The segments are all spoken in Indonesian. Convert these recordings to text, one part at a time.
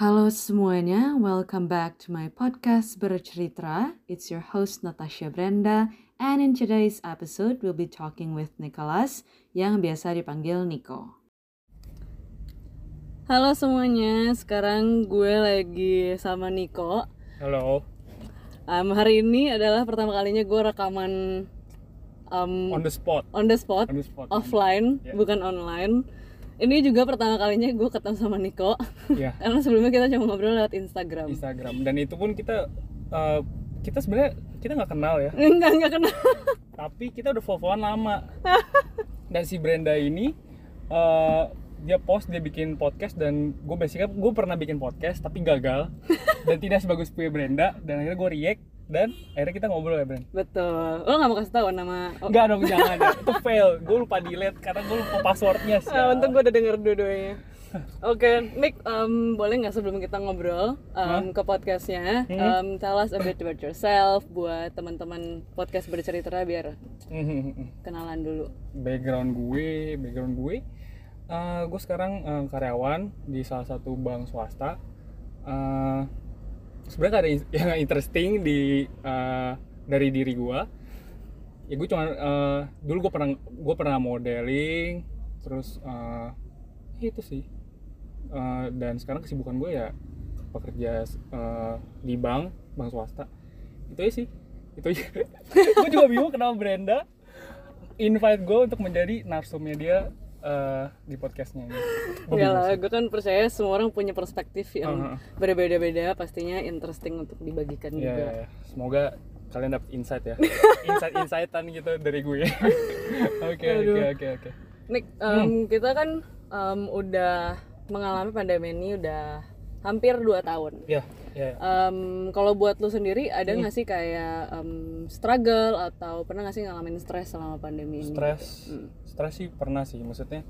Halo semuanya, welcome back to my podcast Bercerita. It's your host Natasha Brenda, and in today's episode we'll be talking with Nicholas yang biasa dipanggil Nico. Halo semuanya, sekarang gue lagi sama Nico. Halo, Um, hari ini adalah pertama kalinya gue rekaman um, on the spot. on the spot, On the spot. offline, Yeah. bukan online. Ini juga pertama kalinya gue ketemu sama Nico, Ya, karena sebelumnya kita cuma ngobrol lewat Instagram. Instagram. Dan itu pun kita eh, kita sebenarnya kita nggak kenal ya, Enggak, enggak kenal. tapi kita udah follow-followan lama. Dan si Brenda ini eh, dia post dia bikin podcast dan gue basicnya gue pernah bikin podcast tapi gagal dan tidak sebagus punya Brenda dan akhirnya gue react dan akhirnya kita ngobrol ya Brenda. Betul. Lo gak mau kasih tahu nama? Oh, Enggak dong jangan ya. itu fail gue lupa delete karena gue lupa passwordnya sih. ah, untung gue udah denger dua-duanya. Oke, Nick, um, boleh nggak sebelum kita ngobrol um, ke podcastnya, um, tell us a bit about yourself buat teman-teman podcast bercerita biar kenalan dulu. background gue background gue eh, gue sekarang eh, karyawan di salah satu bank swasta Eh, sebenarnya gak ada yang interesting di eh, dari diri gue ya gue cuma eh, dulu gue pernah gue pernah modeling terus eh, itu sih. Eh, dan sekarang kesibukan gue ya pekerja eh, di bank bank swasta. Itu aja sih. Itu gue juga bingung kenapa Brenda invite gue untuk menjadi narsumnya dia eh, di podcastnya ini Enggak bingung lah, gue kan percaya semua orang punya perspektif yang Uh-huh. berbeda-beda, pastinya interesting untuk dibagikan Iya, juga. iya, iya. semoga kalian dapat insight ya insight insightan gitu dari gue oke oke oke oke Nick, um, kita kan um, udah mengalami pandemi ini udah hampir 2 tahun. ya ya ya. Um, kalau buat lu sendiri ada nggak sih kayak um, struggle atau pernah nggak sih ngalamin stres selama pandemi ini? stres Hmm. Stres sih pernah sih maksudnya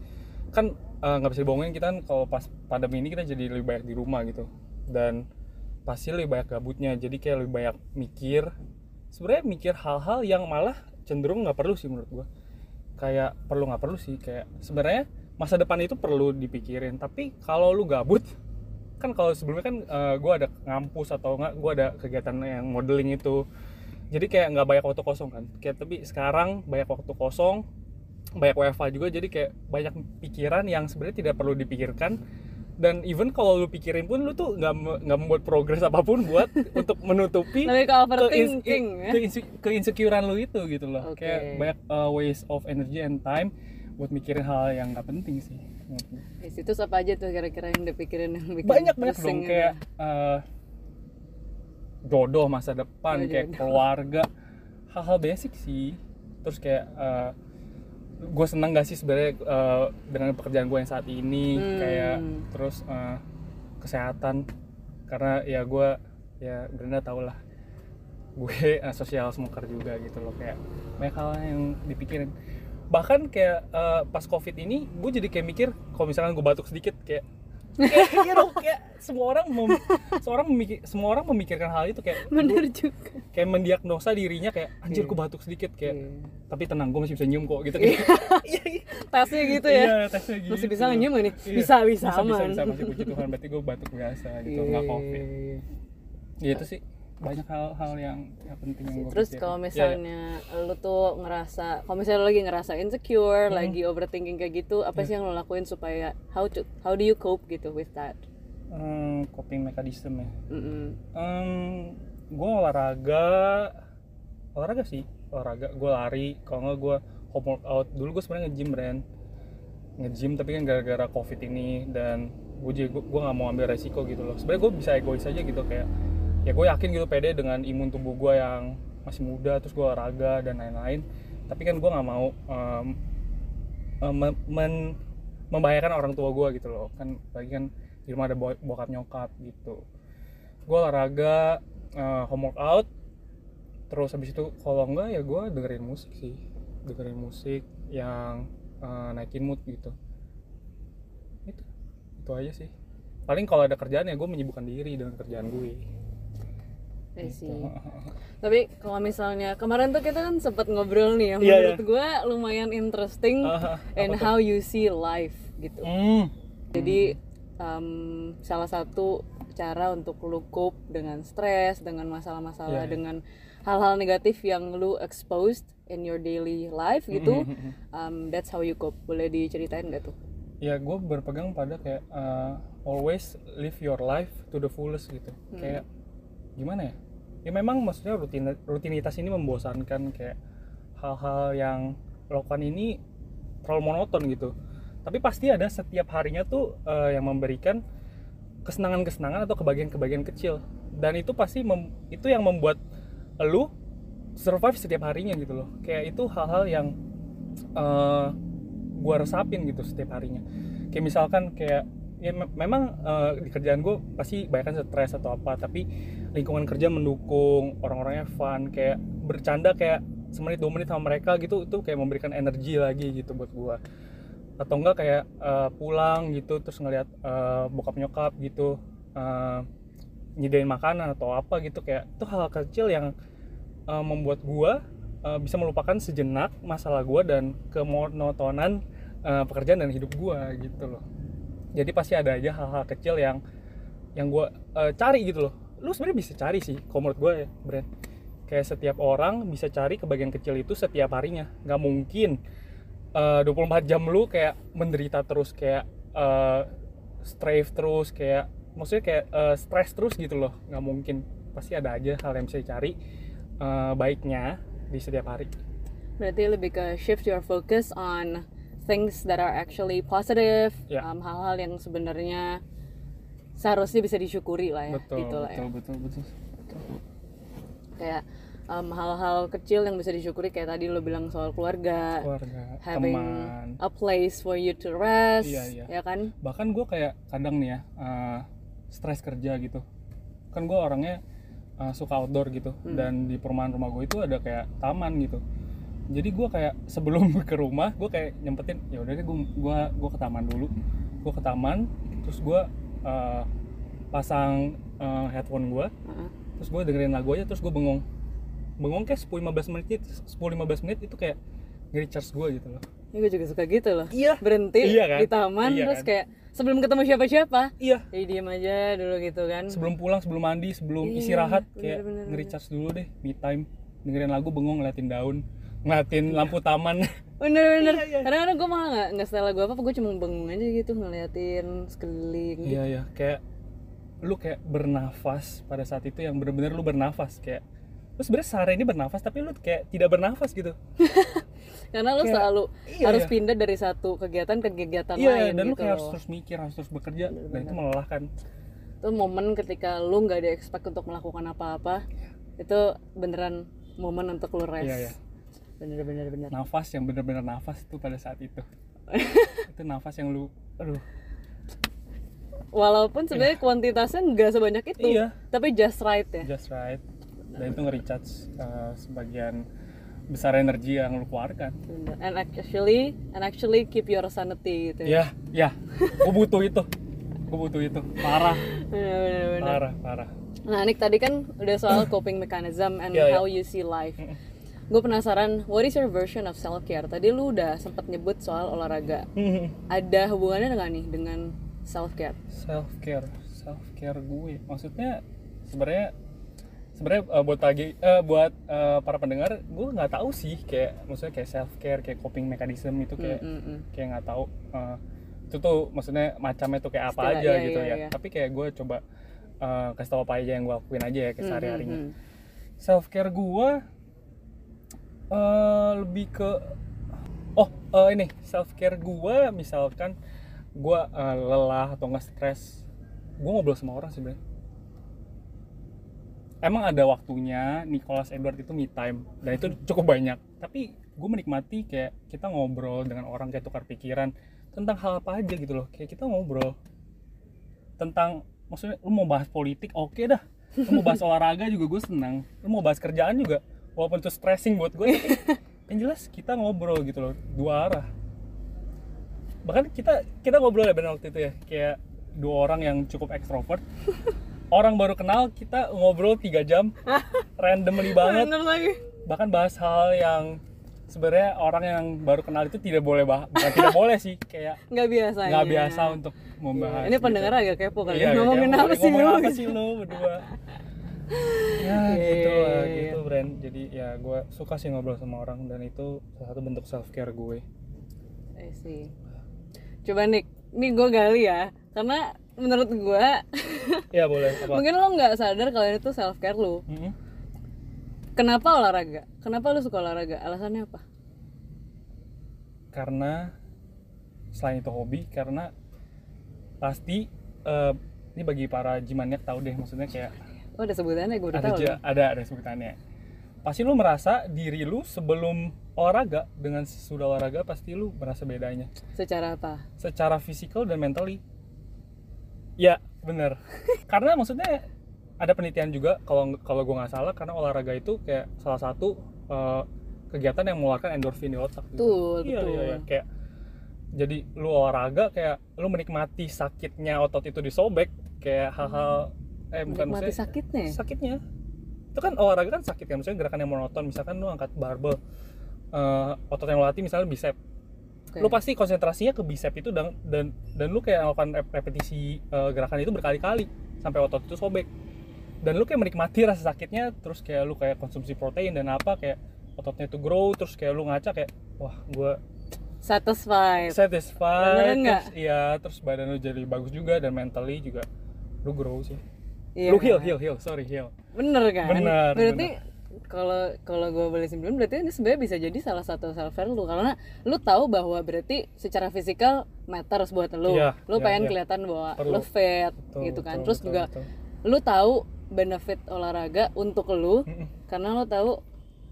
kan eh, nggak bisa dibohongin kita kan kalau pas pandemi ini kita jadi lebih banyak di rumah gitu. Dan pasti lebih banyak gabutnya jadi kayak lebih banyak mikir. Sebenarnya mikir hal-hal yang malah cenderung nggak perlu sih menurut gua. Kayak perlu nggak perlu sih kayak sebenarnya masa depan itu perlu dipikirin. Tapi kalau lu gabut kan kalau sebelumnya kan eh, gua ada ngampus atau nggak gua ada kegiatan yang modeling itu. Jadi kayak nggak banyak waktu kosong kan. Kayak tapi sekarang banyak waktu kosong banyak WFA juga jadi kayak banyak pikiran yang sebenarnya tidak perlu dipikirkan dan even kalau lu pikirin pun lu tuh nggak nggak membuat progres apa pun buat untuk menutupi ke overthinking ya? ke inse- keinsecurean lu itu gitu loh Oke. kayak banyak uh, waste of energy and time buat mikirin hal yang nggak penting sih gue. Di situ apa aja tuh kira-kira yang dipikirin yang bikin banyak banyak dong kayak uh, jodoh masa depan Oh, kayak jodoh. keluarga hal-hal basic sih terus kayak uh, gue senang gak sih sebenarnya uh, dengan pekerjaan gue yang saat ini Hmm. kayak terus uh, kesehatan karena ya gue ya Brenda tau lah gue uh, social smoker juga gitu loh kayak banyak hal yang dipikirin bahkan kayak uh, pas covid ini gue jadi kayak mikir kalau misalkan gue batuk sedikit kayak kayak iya dong, kayak semua orang mem- seorang memikir semua orang memikirkan hal itu kayak Bener juga. kayak mendiagnosa dirinya kayak anjir gue batuk sedikit kayak Iya. tapi tenang gue masih bisa nyium kok gitu kayak iya iya Tesnya gitu ya. Iya, tesnya gitu. Masih bisa nyium gak nih? Iya. Bisa, bisa, bisa, bisa, aman. bisa, masih puji Tuhan berarti gue batuk biasa gitu nggak covid Iya. ya itu sih banyak hal-hal yang, yang penting yang gue Terus kalau Iya, iya. misalnya lu tuh ngerasa, kalau misalnya lu lagi ngerasa insecure, Hmm. lagi overthinking kayak gitu, apa Iya. sih yang lu lakuin supaya how to how do you cope gitu with that? Hmm, coping mechanism ya Mm-mm. gue olahraga olahraga sih olahraga gue lari kalau nggak gue home workout dulu gue sebenarnya nge-gym brand nge-gym tapi kan gara-gara covid ini dan gue juga gue nggak mau ambil resiko gitu loh sebenarnya gue bisa egois aja gitu kayak ya gue yakin gitu pede dengan imun tubuh gue yang masih muda terus gue olahraga dan lain-lain. Tapi kan gue nggak mau em, em, men- membahayakan orang tua gue gitu loh. Kan lagi kan di rumah ada bo- bokap nyokap gitu. Gue olahraga eh, home workout terus habis itu kalau enggak ya gue dengerin musik sih. Dengerin musik yang eh, naikin mood gitu. Itu itu aja sih. Paling kalau ada kerjaan ya gue menyibukkan diri dengan kerjaan gue I Gitu. see. Tapi kalau misalnya kemarin tuh kita kan sempat ngobrol nih ya, Iya, menurut gue lumayan interesting Ah, and tuh? how you see life gitu. Hmm. Jadi um, salah satu cara untuk lu cope dengan stres dengan masalah-masalah Iya, iya. dengan hal-hal negatif yang lu exposed in your daily life gitu um, that's how you cope boleh diceritain gak tuh ya gue berpegang pada kayak uh, always live your life to the fullest gitu kayak gimana ya? Ya memang maksudnya rutin rutinitas ini membosankan kayak hal-hal yang lakukan ini terlalu monoton gitu. Tapi pasti ada setiap harinya tuh uh, yang memberikan kesenangan-kesenangan atau kebahagiaan-kebahagiaan kecil. Dan itu pasti mem- itu yang membuat lu survive setiap harinya gitu loh. Kayak itu hal-hal yang uh, gua resapin gitu setiap harinya. Kayak misalkan kayak ya me- memang uh, di kerjaan gue pasti banyak stres atau apa tapi lingkungan kerja mendukung orang-orangnya fun kayak bercanda kayak semenit dua menit sama mereka gitu itu kayak memberikan energi lagi gitu buat gua. Atau enggak kayak uh, pulang gitu terus ngeliat uh, bokap nyokap gitu uh, nyediain makanan atau apa gitu kayak itu hal kecil yang uh, membuat gua uh, bisa melupakan sejenak masalah gua dan kemonotonan uh, pekerjaan dan hidup gua gitu loh jadi pasti ada aja hal-hal kecil yang yang gua uh, cari gitu loh. Lu sebenarnya bisa cari sih kalau menurut gue ya Brand kayak setiap orang bisa cari kebahagiaan kecil itu setiap harinya. Nggak mungkin eh, 24 jam lu kayak menderita terus kayak eh, strive terus kayak maksudnya kayak eh, stres terus gitu loh. Nggak mungkin. Pasti ada aja hal yang bisa dicari eh, baiknya di setiap hari. Berarti lebih ke shift your focus on things that are actually positive Ya. um, hal-hal yang sebenarnya seharusnya bisa disyukuri lah ya. Betul gitu lah ya. betul, betul betul. Kayak um, hal-hal kecil yang bisa disyukuri kayak tadi lo bilang soal keluarga keluarga having teman. a place for you to rest Iya, iya. ya kan? Bahkan gue kayak kadang nih ya uh, stres kerja gitu. Kan gue orangnya uh, suka outdoor gitu. Dan di perumahan rumah gue itu ada kayak taman gitu jadi gue kayak sebelum ke rumah gue kayak nyempetin ya udah deh gue gua gua ke taman dulu. Gue ke taman terus gue uh, pasang uh, headphone gue Heeh. terus gue dengerin lagu aja terus gue bengong. Bengong kayak 10-15 menit 10-15 menit itu kayak nge-recharge gue gitu loh. Ini gue juga suka gitu loh. Iya. berhenti Iya kan? di taman Iya terus kan? kayak sebelum ketemu siapa-siapa. Iya. Jadi diem aja dulu gitu kan. Sebelum pulang sebelum mandi sebelum Iya, istirahat bener, kayak nge-recharge dulu deh me time. Dengerin lagu bengong ngeliatin daun ngeliatin lampu taman. Bener-bener. Iya, iya. kadang-kadang gue malah nggak nggak setelah gue apa gue cuma bengong aja gitu ngeliatin sekeliling gitu. iya. Iya kayak lu kayak bernafas pada saat itu yang bener-bener lu bernafas kayak lu sebenarnya sehari ini bernafas tapi lu kayak tidak bernafas gitu. Karena lo Kayak- selalu iya, harus iya. pindah dari satu kegiatan ke kegiatan iya lain dan lu gitu kayak harus terus mikir harus terus bekerja. Dan itu melelahkan. Itu momen ketika lu nggak ada expect untuk melakukan apa-apa itu beneran momen untuk lu rest. Iya, iya. Bener-bener bener nafas yang bener-bener nafas itu pada saat itu. Itu nafas yang lu aduh. Walaupun sebenarnya kuantitasnya nggak sebanyak itu Iya. tapi just right ya. Just right. Dan itu nge-recharge uh, sebagian besar energi yang lu keluarkan. Bener. and actually and actually keep your sanity gitu ya. Ya gue butuh itu. Gue butuh itu. Parah. Bener, bener, bener. parah parah. Nah, Nick tadi kan udah soal coping mechanism and Iya, iya. how you see life. Gue penasaran, what is your version of self care? Tadi lu udah sempat nyebut soal olahraga. Ada hubungannya dengan nih dengan self care? self care self care gue maksudnya sebenarnya sebenarnya uh, buat pagi eh, buat uh, para pendengar gue nggak tahu sih kayak maksudnya kayak self care kayak coping mechanism itu kayak kayak nggak tahu uh, itu tuh maksudnya macamnya tuh kayak apa Istilah, aja iya, gitu iya, ya iya. tapi kayak gue coba uh, kasih tahu apa aja yang gue lakuin aja ya kayak sehari harinya Hmm, self care gue eh, lebih ke oh eh, ini self care gue misalkan gue eh, lelah atau nggak stres gue ngobrol sama orang sebenarnya emang ada waktunya Nicholas Edward itu me time dan itu cukup banyak. Tapi gue menikmati kayak kita ngobrol dengan orang kayak tukar pikiran tentang hal apa aja gitu loh. Kayak kita ngobrol tentang maksudnya lu mau bahas politik oke dah. Lu mau bahas olahraga juga gue senang. Lu mau bahas kerjaan juga walaupun itu stressing buat gue yang jelas kita ngobrol gitu loh dua arah. Bahkan kita kita ngobrol ya benar waktu itu ya. Kayak dua orang yang cukup ekstrovert. Orang baru kenal kita ngobrol tiga jam. Randomly banget. Bener lagi. bahkan bahas hal yang sebenarnya orang yang baru kenal itu tidak boleh bah bukan tidak boleh sih kayak nggak biasa nggak biasa untuk membahas ini gitu. pendengar agak kepo kali. Iya, ya ngomongin apa sih ngomongin lu apa sih lu berdua? Ya Iya, gitu iya, Brand jadi ya gue suka sih ngobrol sama orang dan itu salah satu bentuk self care gue I see. Coba Nick, ini gue gali ya, karena menurut gue ya boleh apa mungkin lo nggak sadar kalau itu self care lo. Mm-mm. Kenapa olahraga? Kenapa lo suka olahraga? Alasannya apa? karena selain itu hobi karena pasti eh, ini bagi para jimanyak tahu deh maksudnya kayak Oh ada sebutannya gue udah ada tahu. ada ada sebutannya pasti lu merasa diri lu sebelum olahraga dengan sudah olahraga pasti lu merasa bedanya Secara apa? secara fisikal dan mentally ya bener karena maksudnya ada penelitian juga kalau kalau gue nggak salah karena olahraga itu kayak salah satu eh, kegiatan yang mengeluarkan endorfin di otak gitu. Betul, iya, betul. iya, iya. kayak jadi lu olahraga kayak lu menikmati sakitnya otot itu disobek kayak hal-hal eh bukan Menikmati sakitnya. ya? sakitnya itu kan olahraga kan sakit kan misalnya gerakan yang monoton misalkan lu angkat barbel eh, otot yang lu latih misalnya bicep Oke. lu pasti konsentrasinya ke bicep itu dan dan dan lu kayak melakukan rep- repetisi eh, gerakan itu berkali-kali sampai otot itu sobek dan lu kayak menikmati rasa sakitnya terus kayak lu kayak konsumsi protein dan apa kayak ototnya itu grow terus kayak lu ngaca kayak wah gua Satisfied. satisfied terus iya terus badan lu jadi bagus juga dan mentally juga lu grow sih Iya. lu heal heal heal sorry heal Bener kan? Bener, Berarti kalau kalau gue boleh simpulin berarti ini sebenarnya bisa jadi salah satu self care lu karena lu tahu bahwa berarti secara fisikal matters buat lu. Iya, lu iya, pengen iya. kelihatan bahwa Perlu. lu fit Betul, gitu kan. betul, Terus betul, juga betul. lu tahu benefit olahraga untuk lu karena lu tahu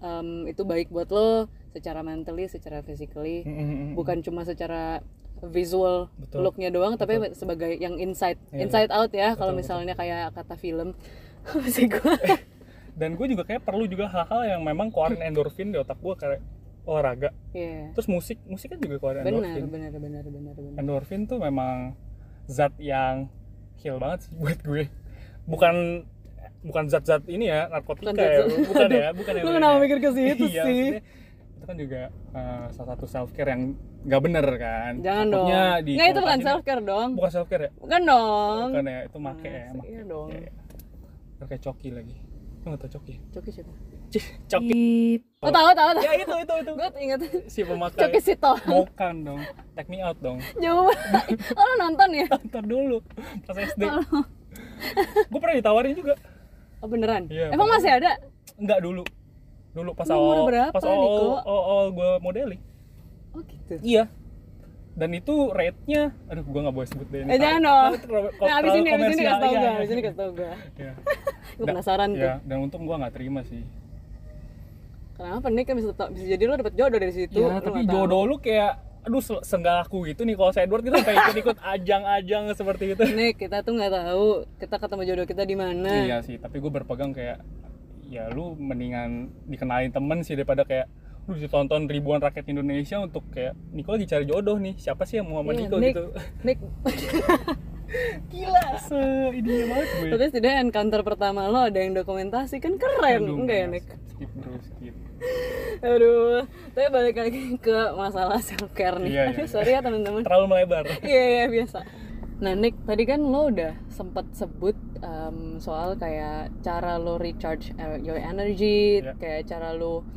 em, itu baik buat lo secara mentally, secara physically, bukan cuma secara visual Betul. looknya doang tapi sebagai yang inside Iya, inside out ya kalau Betul, misalnya kayak kata film. Masih gue dan gue juga kayak perlu juga hal-hal yang memang keluarin endorfin di otak gue kayak olahraga. Iya. terus musik musik kan juga keluarin benar endorfin. benar benar benar benar. Endorfin tuh memang zat yang heal banget sih buat gue. Bukan bukan zat-zat ini ya narkotika Bukan ya bukan ya bukan yang Lu kenapa ya. mikir ke situ Iya, sih? Itu kan juga eh, salah satu self care yang nggak bener kan? Jangan dong Takutnya di nggak itu bukan konotasinya- self care dong. Bukan self care ya? Bukan dong. Bukan ya itu make ya Masa make. iya dong. Iya. Ntar kayak coki lagi. Lu nggak tau coki? Coki siapa? Coki. Oh tahu tahu tahu. Ya itu itu itu. Gue inget si pemakai. Coki sito bukan dong. Take me out dong. Jauh. Oh lo nonton ya? Ntar dulu pas SD gue pernah ditawarin juga. Oh beneran? Iya, emang masih ada? Enggak dulu dulu pas awal berapa, pas awal Niko? awal, awal gue modeling oh gitu iya dan itu rate-nya aduh gue nggak boleh sebut deh ini. Eh, jangan dong. Nah abis ini abis ini kasih tau Iya, gue iya. abis ini kasih tau gue Iya. gue penasaran tuh dan untung gue nggak terima sih kenapa nih kan bisa bisa jadi lo dapet jodoh dari situ lo tapi jodoh lu kayak aduh se- seenggak aku gitu nih kalau saya Edward kita sampai ikut-ikut ajang-ajang seperti itu Nih kita tuh nggak tahu kita ketemu jodoh kita di mana. Iya sih, tapi gue berpegang kayak ya lu mendingan dikenalin temen sih daripada kayak lu ditonton ribuan rakyat Indonesia untuk kayak Niko lagi cari jodoh nih siapa sih yang mau sama Iya, Niko Nick. gitu Nick, gila se ininya banget gue tapi setidaknya encounter pertama lo ada yang dokumentasi kan keren, Aduh, enggak ya. Nick? skip bro skip Aduh, tapi balik lagi ke masalah self care nih. Iya, iya. sorry ya teman-teman. terlalu melebar Iya iya biasa. Nah Nick, tadi kan lo udah sempat sebut em, soal kayak cara lo recharge eh, your energy, Iya. kayak cara lo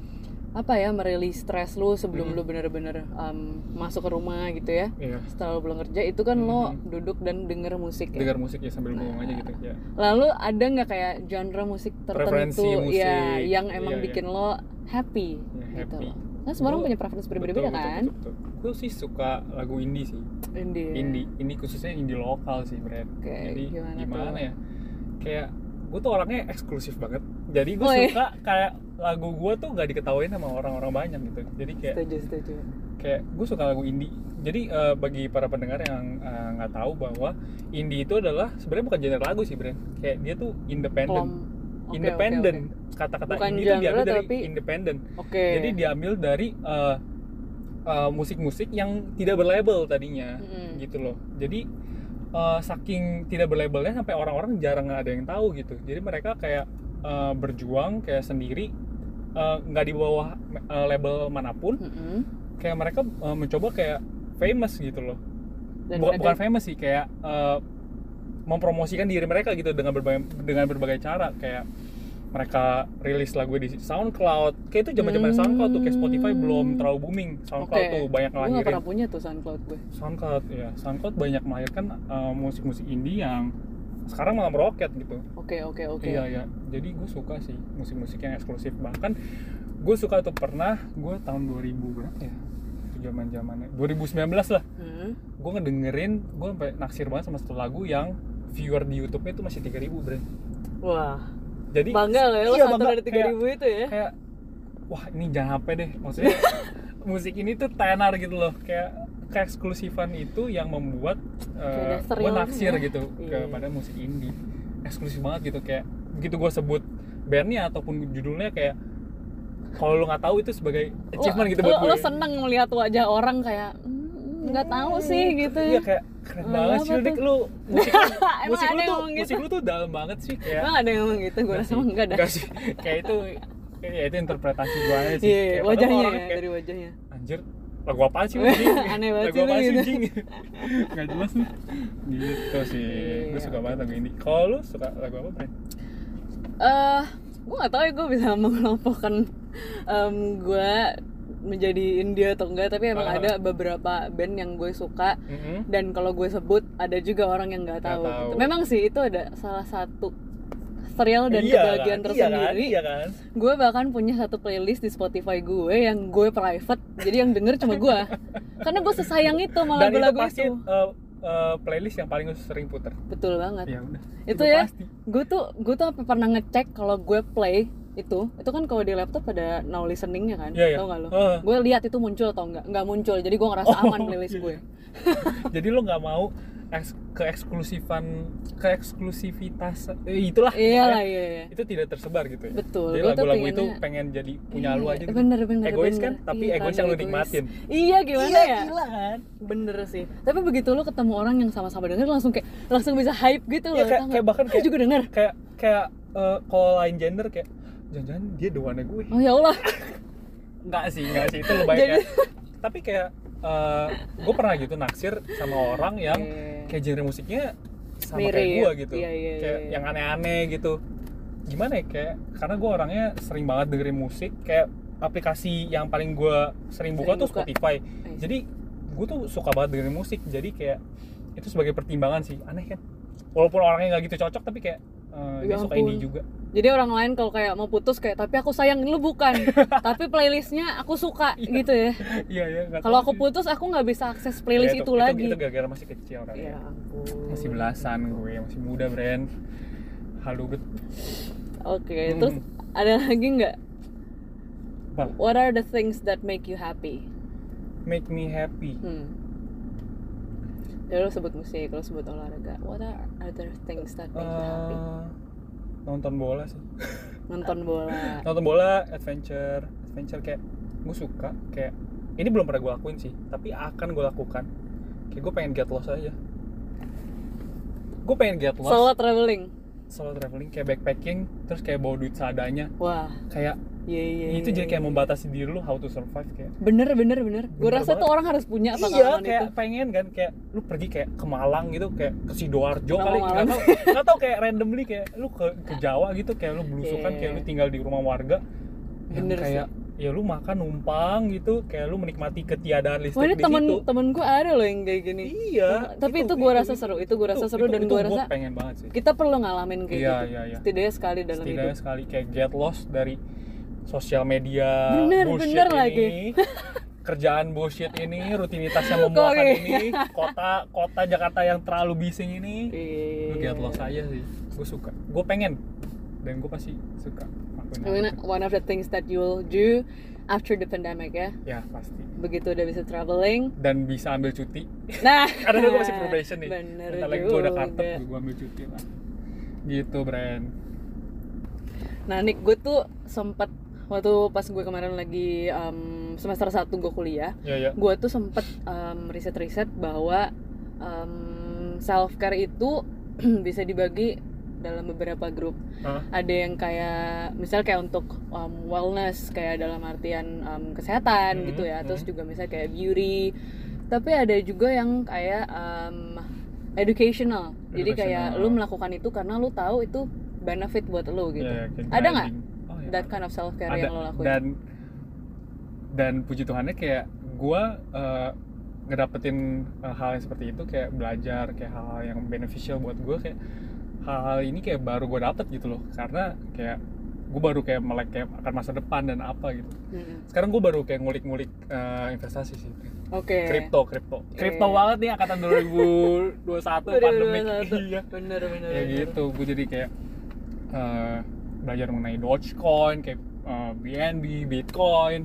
apa ya merilis stres lo sebelum lo bener-bener em, masuk ke rumah gitu ya. iya Setelah lo pulang kerja itu kan lo duduk dan denger musik ya. dengar musik ya sambil bengong aja gitu ya Lalu ada nggak kayak genre musik Preferensi tertentu musik. ya yang emang Iya, iya. bikin lo happy Ya, gitu happy. loh. Nah, semua orang punya preferensi berbeda-beda betul, kan? betul, betul. gue sih suka lagu indie sih Indie. indie ini khususnya indie lokal sih Brad Oke, jadi gimana gimana, tuh? ya kayak gue tuh orangnya eksklusif banget jadi gue Oh, iya? suka kayak lagu gue tuh gak diketahuin sama orang-orang banyak gitu jadi kayak Setuju, setuju. kayak gue suka lagu indie jadi eh, bagi para pendengar yang eh, nggak tahu bahwa indie itu adalah sebenarnya bukan genre lagu sih Brad kayak dia tuh independen Oke, independen oke, kata-kata Bukan indie itu genre, diambil dari tapi- independen Oke. jadi diambil dari eh, eh, musik-musik yang tidak berlabel tadinya Mm-mm. gitu loh. Jadi eh, saking tidak berlabelnya sampai orang-orang jarang ada yang tahu gitu. Jadi mereka kayak eh, berjuang kayak sendiri nggak di bawah eh, label mana pun. Mm-mm. kayak mereka eh, mencoba kayak famous gitu loh. Dan Bukan- bukan famous sih kayak eh, mempromosikan diri mereka gitu dengan berbagai dengan berbagai cara kayak mereka rilis lagu di SoundCloud kayak itu zaman-zaman Hmm. SoundCloud tuh kayak Spotify belum terlalu booming SoundCloud Oke. tuh banyak Gue gak ngelahirin pernah punya tuh SoundCloud gue. SoundCloud ya SoundCloud banyak melahirkan eh, musik-musik indie yang sekarang malah meroket gitu Oke oke oke. Iya iya. Jadi gue suka sih musik-musik yang eksklusif. Bahkan gue suka tuh pernah gue tahun 2000 berapa ya? Zaman zamannya 2019 lah. Hmm. Gue ngedengerin, gue sampai naksir banget sama satu lagu yang viewer di YouTube-nya itu masih 3000 bre. Wah. Jadi Bangga loh ya lo iya, satu dari tiga ribu itu ya. Kayak wah ini jangan HP deh. Maksudnya musik ini tuh tenar gitu loh. Kayak keeksklusifan itu yang membuat Kayak ada gue naksir ya. gitu Iya. kepada musik indie eksklusif banget gitu kayak begitu gue sebut bandnya ataupun judulnya kayak kalau lu nggak tahu itu sebagai achievement Lo- gitu buat lo, gue lo seneng melihat wajah orang kayak "Hmm, nggak tahu sih gitu. iya kayak keren Lagu banget apa sih Dik lu musik lu, musik ada tuh gitu? musik lu tuh dalam banget sih kayak Emang ada yang ngomong gitu? Gue rasa enggak. Enggak sih kayak itu kayak ya itu interpretasi gue aja sih Iya, Kayak wajahnya ya, kayak, dari wajahnya. anjir lagu apaan sih? Aneh banget lagu apaan sih gitu. Nggak jelas nih gitu sih gue Iya, suka oke. banget lagu ini kalau lu suka lagu apa Bre? Eh, gue gak tahu ya gue bisa mengelompokkan em, gue menjadi India atau enggak tapi emang Ah. ada beberapa band yang gue suka Mm-mm. dan kalau gue sebut ada juga orang yang nggak tahu. tahu. gitu. Memang sih itu ada salah satu thrill dan Iya kebahagiaan kan? tersendiri. Iya kan? Iya kan? Gue bahkan punya satu playlist di Spotify gue yang gue private, jadi yang denger cuma gue. Karena gue sesayang itu sama Dan itu lagu-lagu pasti itu. uh, uh, playlist yang paling sering puter. Betul banget. Ya udah. itu ya, gue tuh gue tuh apa pernah ngecek kalau gue play itu, itu kan kalau di laptop ada now listeningnya kan, Iya, iya. tau gak lo? Heeh. Gue lihat itu muncul atau enggak, nggak muncul, jadi gue ngerasa Oh, aman playlist iya. gue. Jadi lu nggak mau eks- keeksklusifan keeksklusivitas eh, itulah Iya lah, pokoknya iya, iya. itu tidak tersebar gitu ya. Betul, Jadi lagu-lagu itu pengen jadi punya lu Iya, aja gitu. Bener bener. Egois bener. kan, tapi Iya, egois yang lu egois. nikmatin. Iya gimana ya? gila kan? Bener sih. Tapi begitu lo ketemu orang yang sama-sama denger langsung kayak langsung bisa hype gitu loh. Iya, kayak, tau nggak? kayak bahkan Lu kayak juga denger. kayak kayak uh, kalau lain gender kayak jangan-jangan dia the one gue. Oh ya Allah. Enggak sih, enggak sih itu lebih Jadi- kayak tapi kayak gue pernah gitu naksir sama orang yang Iya. kayak genre musiknya sama Mirip. kayak gue gitu Iya, iya, kayak iya. yang aneh-aneh gitu gimana ya kayak karena gue orangnya sering banget dengerin musik kayak aplikasi yang paling gue sering buka Sering tuh buka. Spotify jadi gue tuh suka banget dengerin musik jadi kayak itu sebagai pertimbangan sih aneh kan walaupun orangnya nggak gitu cocok tapi kayak dia Ya suka indie juga Jadi orang lain kalau kayak mau putus kayak tapi aku sayang lu bukan. tapi playlistnya aku suka gitu ya. iya iya Kalau aku putus aku nggak bisa akses playlist Ya, itu, lagi. itu gara-gara masih kecil kan Ya ampun. masih belasan gue masih muda brand halu bet Oke, Hmm. terus ada lagi nggak? What are the things that make you happy? make me happy Hmm. Ya lo sebut musik, lo sebut olahraga. What are other things that make you happy? Eh, nonton bola sih Nonton bola. nonton bola adventure adventure kayak gue suka kayak ini belum pernah gue lakuin sih tapi akan gue lakukan kayak gue pengen get lost aja gue pengen get lost Solo traveling. solo traveling kayak backpacking terus kayak bawa duit seadanya Wah, kayak iya iya. itu iya, jadi kayak iya. membatasi diri lu how to survive kayak Bener bener bener. Gue rasa tuh banget. orang harus punya iya pengalaman kayak itu. pengen kan kayak lu pergi kayak ke Malang gitu kayak ke sidoarjo kali nggak tau nggak tau kayak randomly kayak lu ke ke Jawa gitu kayak lu belusukan Iya. kayak lu tinggal di rumah warga Bener kayak ya lu makan numpang gitu kayak lu menikmati ketiadaan listrik Wah ini di temen situ temen gue ada loh yang kayak gini. iya Tapi itu, gue rasa seru, itu gue rasa itu- seru itu- dan itu gue rasa pengen banget sih kita perlu ngalamin kayak Iya, gitu. iya, iya. Setidaknya sekali dalam setidaknya hidup. sekali kayak get lost dari sosial media Bener, bullshit bener ini lagi. kerjaan bullshit ini rutinitas yang Kok membuahkan iya? ini kota kota Jakarta yang terlalu bising ini lu Iya. get lost aja sih gue suka gue pengen dan gue pasti suka I mean, one of the things that you will do after the pandemic ya. ya pasti Begitu udah bisa traveling. dan bisa ambil cuti Nah, karena gue masih probation nih Bener bentar lagi gue udah kartep gue ambil cuti lah gitu brand Nah, Nick, gue tuh sempet waktu pas gue kemarin lagi um, semester 1 gue kuliah, ya ya gue tuh sempet um, riset-riset bahwa self care itu bisa dibagi dalam beberapa grup. Hah? ada yang kayak misal kayak untuk um, wellness kayak dalam artian um, kesehatan Hmm, gitu ya. terus hmm. juga misal kayak beauty. Tapi ada juga yang kayak um, educational. Jadi kayak Educational. lu melakukan itu karena lu tahu itu benefit buat lu gitu. Iya, kayak ada nggak? iya, that kind of self care ada. yang lo lakuin. Dan dan puji Tuhannya kayak gua eh, ngedapetin eh, hal yang seperti itu kayak belajar kayak hal-hal yang beneficial buat gua kayak hal-hal ini kayak baru gua dapet gitu loh. Karena kayak gue baru kayak melek kayak akan masa depan dan apa gitu. Mm-mm. sekarang gue baru kayak ngulik-ngulik eh, investasi sih. Oke. Kripto kripto. Kripto Iya. banget nih angkatan 2021 pandemi. 2021. iya. Bener bener ya bener. gitu gue jadi kayak eh, belajar mengenai Dogecoin kayak eh, BNB Bitcoin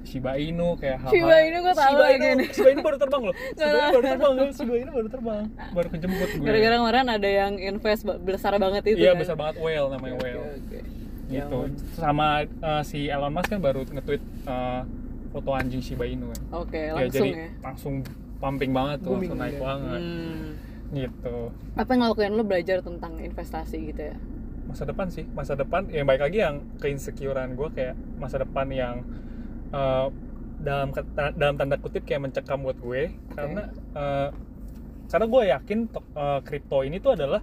Shiba Inu kayak hal-hal Shiba Inu gua tahu Shiba Inu. Shiba Inu baru terbang loh Shiba Inu baru terbang loh Shiba Inu baru terbang baru kejemput gue gara-gara kemarin ada yang invest besar banget itu iya kan? besar banget whale namanya Oke, whale oke. Ya gitu ampun. sama eh, si Elon Musk kan baru nge-tweet eh, foto anjing Shiba Inu kan oke ya, langsung jadi ya langsung pumping banget tuh Booming langsung naik gitu. banget Hmm. gitu apa yang ngelakuin lo belajar tentang investasi gitu ya masa depan sih. Masa depan yang baik lagi yang keinsecurean gue kayak masa depan yang eh, dalam dalam tanda kutip kayak mencekam buat gue. Karena eh, karena gue yakin kripto ini tuh adalah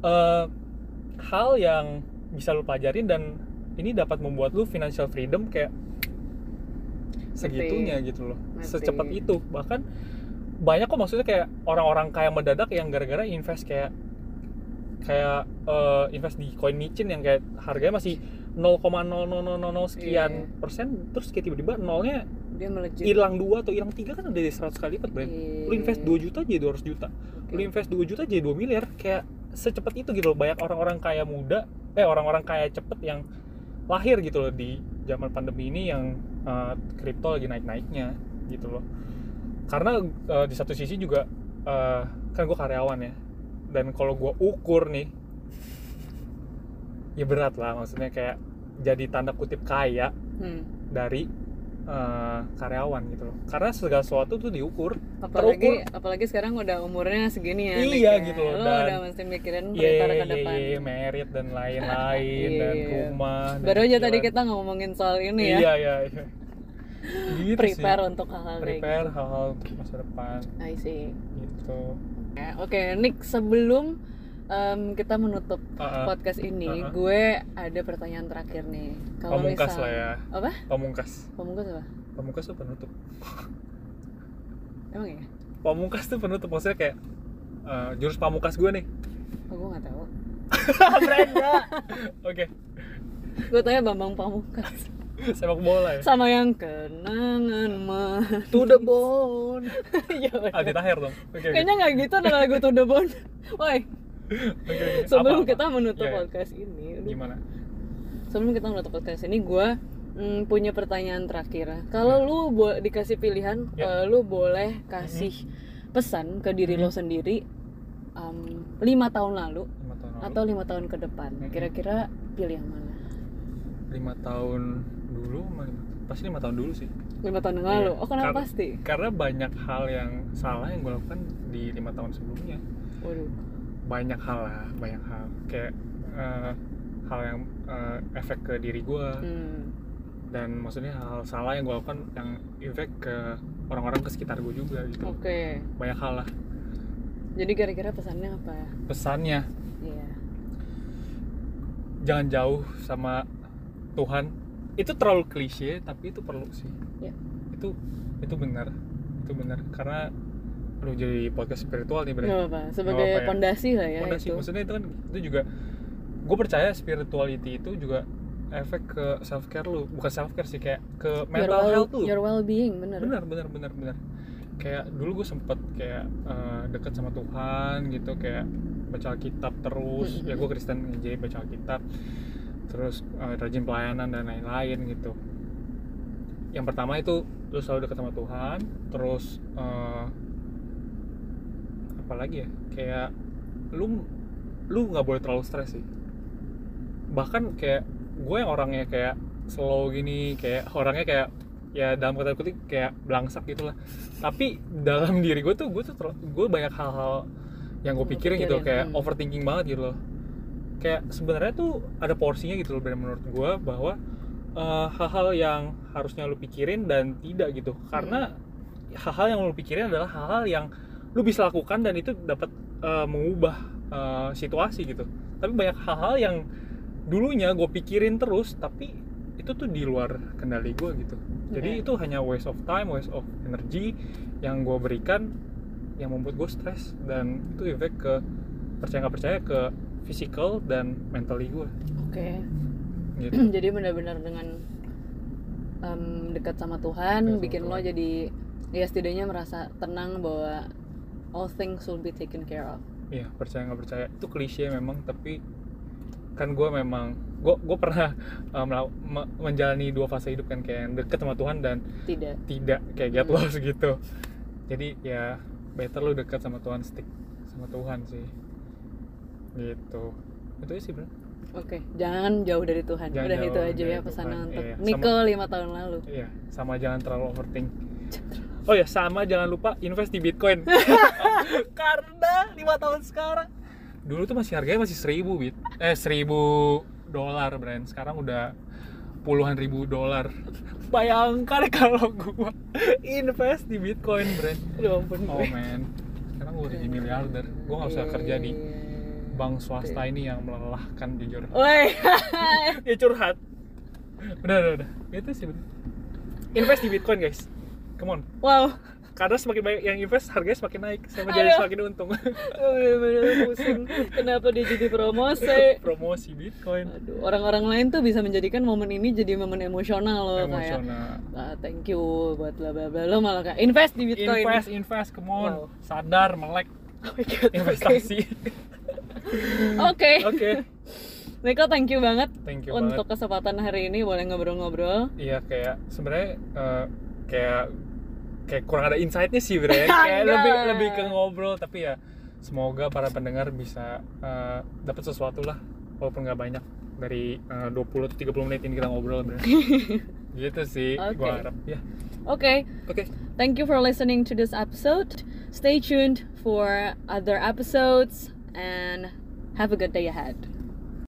eh, hal yang bisa lo pelajarin dan ini dapat membuat lu financial freedom kayak segitunya gitu loh. Ngerti. secepat itu. Bahkan banyak kok maksudnya kayak orang-orang kaya mendadak yang gara-gara invest kayak kayak eh, invest di coin micin yang kayak harganya masih 0,0000 sekian Iya. persen terus kayak tiba-tiba nolnya dia melejit. hilang dua atau hilang tiga kan udah 100 kali lipat Bren Iya. lu invest 2 juta jadi 200 juta. Oke. lu invest 2 juta jadi 2 miliar. Kayak secepat itu gitu loh. Banyak orang-orang kaya muda eh orang-orang kaya cepet yang lahir gitu loh di zaman pandemi ini yang eh, kripto lagi naik-naiknya gitu loh. Karena eh, di satu sisi juga eh, kan gue karyawan ya dan kalau gue ukur nih ya berat lah maksudnya kayak jadi tanda kutip kaya Hmm. dari eh, karyawan gitu loh karena segala sesuatu tuh diukur apalagi apalagi sekarang udah umurnya segini ya Iya, ya. gitu loh, lo dan- udah mesti mikirin berita ke depan iya, merit dan lain-lain dan iya. rumah. dan baru aja tadi kita ngomongin soal ini ya Iya, iya, iya. Gitu prepare sih. untuk hal-hal kayak prepare gitu hal-hal untuk masa depan I see gitu. Oke, Nick, sebelum em, kita menutup Uh-uh. podcast ini, Uh-uh. gue ada pertanyaan terakhir nih. Kalau Pamungkas misal- lah ya. Apa? Pamungkas. Pamungkas apa? Pamungkas tuh penutup. Emang ya? Pamungkas tuh penutup maksudnya kayak eh, jurus pamungkas gue nih. Oh, gue nggak tahu. Brenda. Oke, Gue tanya Bambang Pamungkas. sepak bola ya. Sama yang kenangan mah. To the bone. Iya. Aldi Taher dong. Oke. Kayaknya nggak gitu ada lagu To The Bone. Woi, oke. sebelum Apa, apa? kita menutup Iya, iya. podcast ini, aduh, Gimana? sebelum kita menutup podcast ini gue mm, punya pertanyaan terakhir kalau lu bo- dikasih pilihan Ya. eh, lu boleh kasih pesan ke diri lo sendiri em, lima tahun lalu Lima tahun lalu. atau lima tahun ke depan Mhm. kira-kira pilih yang mana lima tahun dulu lima- pasti lima tahun dulu sih. Lima tahun yang Iya. lalu oh kenapa Kar- pasti? karena banyak hal yang salah yang gue lakukan di lima tahun sebelumnya. Waduh. Banyak hal lah banyak hal. Kayak eh, hal yang eh, efek ke diri gue hmm. dan maksudnya hal, salah yang gue lakukan yang efek ke orang-orang ke sekitar gue juga gitu. Oke. Banyak hal lah. Jadi kira-kira pesannya apa ya? Pesannya. Iya. jangan jauh sama Tuhan itu terlalu klise tapi itu perlu sih. Ya. itu itu benar. Itu benar. Karena lu jadi podcast spiritual nih nggak Bre apa-apa sebagai ya. pondasi lah ya Fondasi, itu. Maksudnya itu kan itu juga gue percaya spirituality itu juga efek ke self care lu. Bukan self care sih kayak ke your, mental well, health lu. your well-being bener. Benar benar benar benar. Kayak dulu gue sempet kayak eh, deket sama Tuhan gitu kayak baca Alkitab terus. Ya gue Kristen jadi baca Alkitab terus eh, rajin pelayanan dan lain-lain gitu. Yang pertama itu lu selalu deket sama Tuhan terus eh, apa lagi ya? Kayak lu lu nggak boleh terlalu stres sih. Bahkan kayak gue yang orangnya kayak slow gini kayak orangnya kayak ya dalam kata kutip kayak belangsak gitu lah. Tapi dalam diri gue tuh gue tuh gue banyak hal-hal yang gue pikirin gitu kayak hmm. overthinking banget gitu loh kayak sebenarnya tuh ada porsinya gitu loh menurut gue bahwa eh, hal-hal yang harusnya lu pikirin dan tidak gitu. Karena hal-hal yang lu pikirin adalah hal-hal yang lu bisa lakukan dan itu dapat eh, mengubah eh, situasi gitu. Tapi banyak hal-hal yang dulunya gue pikirin terus tapi itu tuh di luar kendali gue gitu. Jadi Oke. itu hanya waste of time waste of energy yang gue berikan yang membuat gue stres. Dan itu efek ke percaya nggak percaya ke physical dan mentally gue oke. Gitu. Jadi benar-benar dengan em, dekat sama Tuhan Dekat sama bikin lo Tuhan. jadi ya setidaknya merasa tenang bahwa all things will be taken care of. Iya percaya nggak percaya. Itu klise memang tapi kan gue memang gue gue pernah me- menjalani dua fase hidup kan kayak yang deket sama Tuhan dan tidak. tidak kayak get Hmm. lost gitu. Jadi ya better lu dekat sama Tuhan stick sama Tuhan sih gitu. Itu sih bro. Oke jangan jauh dari Tuhan. Jangan udah itu aja ya pesanan untuk iya. Niko lima tahun lalu. Iya sama jangan terlalu overthink. Oh ya sama jangan lupa invest di Bitcoin. Karena lima tahun sekarang. Dulu tuh masih harganya masih seribu bit. Eh seribu dolar brand sekarang udah puluhan ribu dolar. Bayangkan kalau gua invest di Bitcoin brand Aduh ampun oh man. Sekarang gua udah jadi miliarder. Gua nggak usah kerja di bank swasta ini yang melelahkan jujur. Woi. ya curhat. Udah udah udah itu sih bener. invest di bitcoin guys. Come on. Wow. Karena semakin banyak yang invest harganya semakin naik. Sama jadi Aduh. semakin untung. Bener-bener pusing. Kenapa dia jadi promosi? Promosi bitcoin. Aduh, orang-orang lain tuh bisa menjadikan momen ini jadi momen emosional loh kayak emosional. Ah, thank you buat bla bla bla. Lo malah kayak invest di bitcoin. Invest invest come on. Wow. sadar melek. Oh my God, investasi oke. Oke. Niko thank you banget thank you untuk banget. kesempatan hari ini boleh ngobrol-ngobrol. Iya kayak sebenarnya eh, kayak kayak kurang ada insightnya sih Bre. Kayak lebih lebih ke ngobrol tapi ya semoga para pendengar bisa eh, dapat sesuatu lah walaupun nggak banyak. Dari eh, 20 atau 30 menit ini kita ngobrol Bre. Gitu sih Oke. gua harap ya. Oke. Oke. Thank you for listening to this episode. Stay tuned for other episodes and have a good day ahead.